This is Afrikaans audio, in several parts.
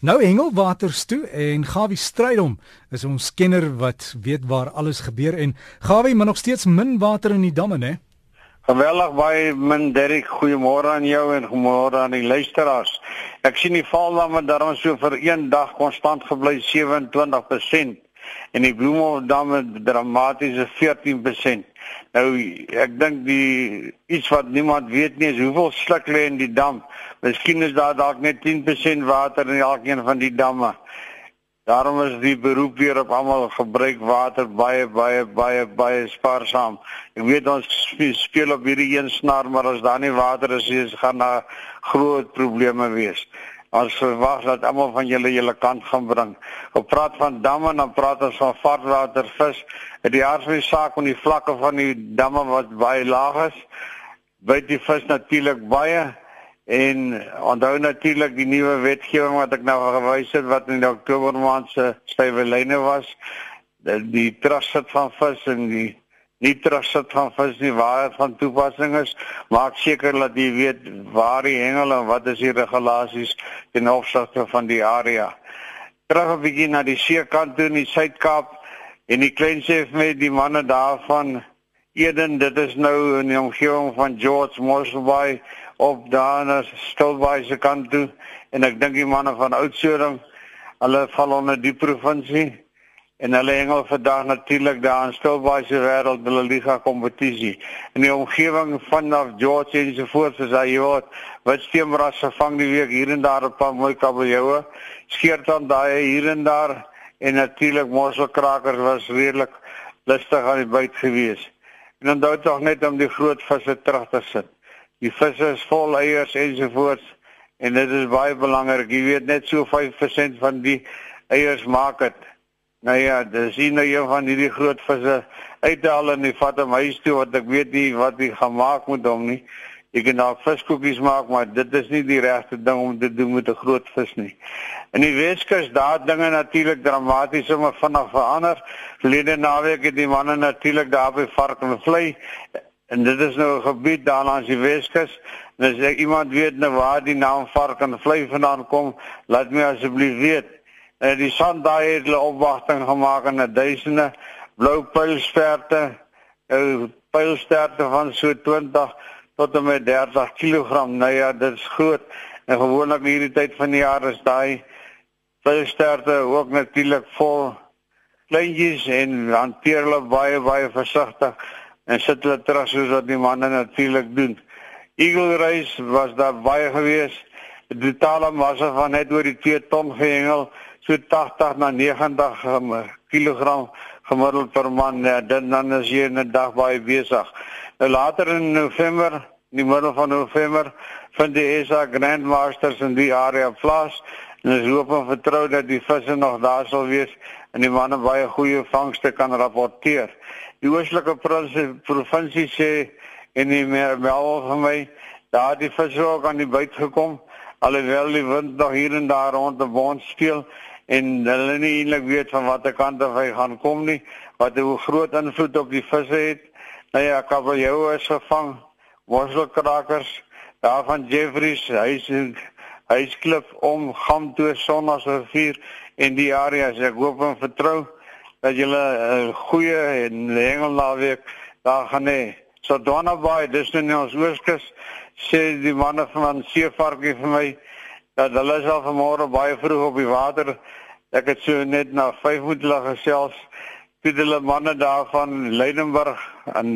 Nou hengelwaters toe en Gawie Strydom is ons kenner wat weet waar alles gebeur en Gawie maar nog steeds min water in die damme hè. Geweldig baie min Derek, goeiemôre aan jou en goeiemôre aan die luisteraars. Ek sien die valdamme daarom so vir een dag konstant gebly 27% en die Bloemhofdamme dramatiese 14%. Nou ek dink die iets wat niemand weet nie is hoeveel sluk lê in die dam. Miskien is daar dalk net 10% water in elkeen van die damme. Daarom is die beroep weer op almal gebruik water baie baie baie baie spaarsaam. Ek weet ons speel op hierdie een snaar, maar as daar nie water is, is gaan daar groot probleme wees. Ons verwag dat almal van julle julle kant gaan bring. Op praat van damme en dan praat ons van vaartwater vis. Die aardse saak van die vlakke van die damme wat baie laag is, byt die vis natuurlik baie en onthou natuurlik die nuwe wetgewing wat ek nou gewys het wat in Oktober maand se stywe was. Die trust van vis en die nie terugsit van vis nie waar dit van toepassing is. Maak seker dat jy weet waar die hengel en wat is die regulasies ten opsigte van die area. Terug 'n bietjie na die seekant toe in die Suid-Kaap en die klein vir my die manne daarvan Eden. Dit is nou in die omgewing van George Mosselbaai op daar na Stilbaai se kant toe. En ek dink die manne van Oudtshoorn hulle val onder die provinsie en hulle hengel vandag natuurlik daar in Stilbaai wêreld hulle liga kompetisie in die omgewing vanaf George en so voort as hy word wat steenrasse vang die week hier en daar paar mooi kabeljoue skeer dan daai hier en daar en natuurlik mosselkrakers was redelik lustig aan die byt gewees. En dou tog net om die groot visse terug te sit. Die visse is vol eiers en so voort en dit is baie belangrik jy weet net so 5% van die eiers maak dit Nou ja, dis nou een van hierdie groot visse uithaal en hy vat hom huis toe wat ek weet nie wat hy gaan maak met hom nie. Jy kan dalk viskoekies maak, maar dit is nie die regte ding om te doen met 'n groot vis nie. In die Weskus daar dinge natuurlik dramaties om vanaf verander. Verlede naweek het die manne natuurlik daar by vark en vlei en dit is nou 'n gebied daar langs die Weskus. En as ek iemand weet nou waar die naam vark en vlei vandaan kom, laat my asseblief weet. En die sand daai het hulle opwagting gemaak in 'n duisende blou pylsterte, 'n pylsterte van so 20 tot en met 30 kg. Nou ja, dit is groot. En gewoonlik hierdie tyd van die jaar is daai pylsterte ook natuurlik vol kleintjies en hanteer hulle baie baie versigtig en sit hulle terug soos wat die manne natuurlik doen. Eagle race was daar baie gewees. Die totale massa van net oor die 2 ton gehengel so 80 na 90 um, kg gemiddeld per man. Ja, dan dan is jy 'n dag baie besig. Nou later in November, in die middel van November, vind die SA Grandmasters in die area plaas. En ons hoop en vertrou dat die visse nog daar sal wees en die manne baie goeie vangste kan rapporteer. Die oostelike provinsie sê en die mel van my daar die visse ook aan die buit gekom alhoewel die wind nog hier en daar rond die bond speel en hulle nie eintlik weet van watter kant af hy gaan kom nie, wat hoe groot invloed op die visse het. Nou ja, kabeljou is gevang, worselkrakers, daar van Jeffries, hy's hy's klip om gaan toe Sonnas rivier en die areas. Ek hoop en vertrou dat julle 'n goeie en hengel naweek daar gaan hê. So Donna Bay, dis nou ons Ooskus, sê die manne van Seevarkie vir my dat hulle self vanmôre baie vroeg op die water. Ek het so net na 5 moet lag gesels toe hulle manne daar van Leidenburg en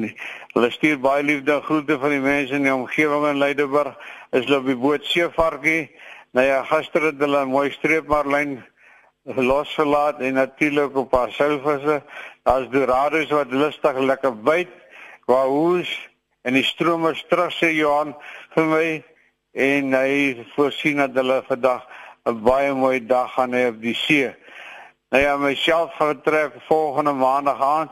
hulle stuur baie liefde groete van die mense in die omgewing in Leidenburg. Is hulle op die boot Seevarkie. Nou ja gister het hulle 'n mooi streepmarlyn losgelaat en natuurlik op paar silvisse daar's dorados wat lustig lekker byt. Waar hoes en die stromers terug sê Johan vir my en hy voorsien dat hulle vandag 'n baie mooi dag gaan hê op die see. Nou ja, myself vertrek volgende maandag aan.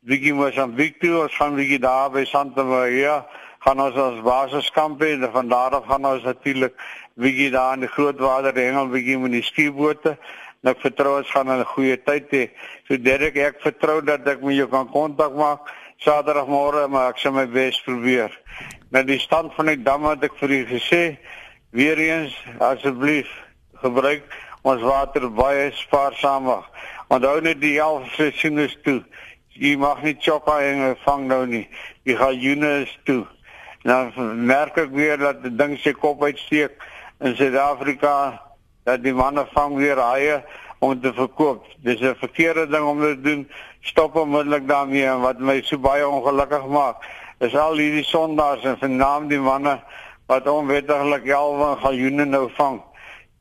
Bietjie mos aan Victor, ons gaan bietjie daar by Santa Maria gaan ons ons basiskamp hê en van daar af gaan ons natuurlik bietjie daar in die grootwater hengel bietjie met die skiebote. Nou vertrou ons gaan 'n goeie tyd hê. So Derek, ek vertrou dat ek met jou kan kontak maak Saterdagmôre, maar ek sal my bes probeer met die stand van die damme wat ek vir u gesê weer eens asseblief gebruik ons water baie spaarsaam. Onthou net die 11 seisoene toe. Jy mag nie chokka en vang nou nie. Jy gaan Junes toe. Nou merk ek weer dat die ding se kop uitsteek in Suid-Afrika dat die manne vang weer haie om te verkoop. Dis 'n verkeerde ding om te doen. Stop onmiddellik daarmee en wat my so baie ongelukkig maak is al hierdie sondaars en vernaam die manne wat onwettiglik halwe galjoene nou vang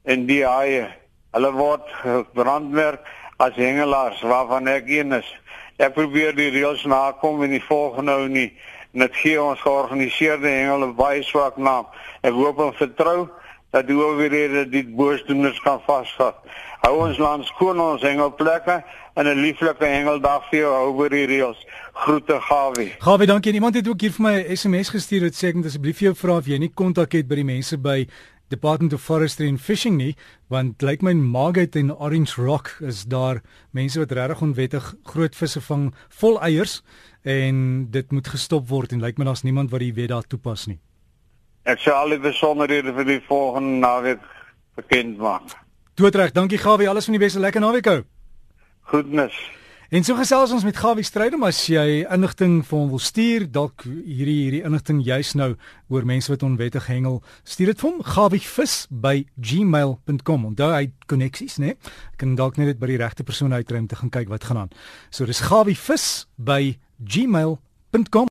in die haie. Hulle word brandmerk as hengelaars waarvan ek een is. Ek probeer die reëls nakom en die volgende nou nie. Net gee ons georganiseerde hengel 'n baie swak naam. Ek hoop en vertrou dat die owerhede dit boosdoeners kan vasvat. Hou ons land skoon ons hengelplekke en 'n lieflike hengeldag vir jou oor die reëls. Groete Gawie. Gawie, dankie. Iemand het ook hier vir my 'n SMS gestuur wat sê ek moet asseblief vir jou vra of jy nie kontak het by die mense by Department of Forestry and Fishing nie, want lyk my Margate en Orange Rock is daar mense wat regtig onwettig groot visse vang vol eiers en dit moet gestop word en lyk my daar's niemand wat die wet daar toepas nie. Ek sal al die besonderhede vir die volgende naweek bekend maak. Doodreg, dankie Gawie, alles van die beste, lekker naweek hou. Goednis. En so gesels ons met Gawie Strydom as jy inligting vir hom wil stuur, dalk hierdie hierdie inligting juis nou oor mense wat onwettig hengel, stuur dit vir hom gawievis@gmail.com. Onthou hy koneksies, né? Kan dalk net dit by die regte persoon uitry om te gaan kyk wat gaan aan. So dis gawievis@gmail.com.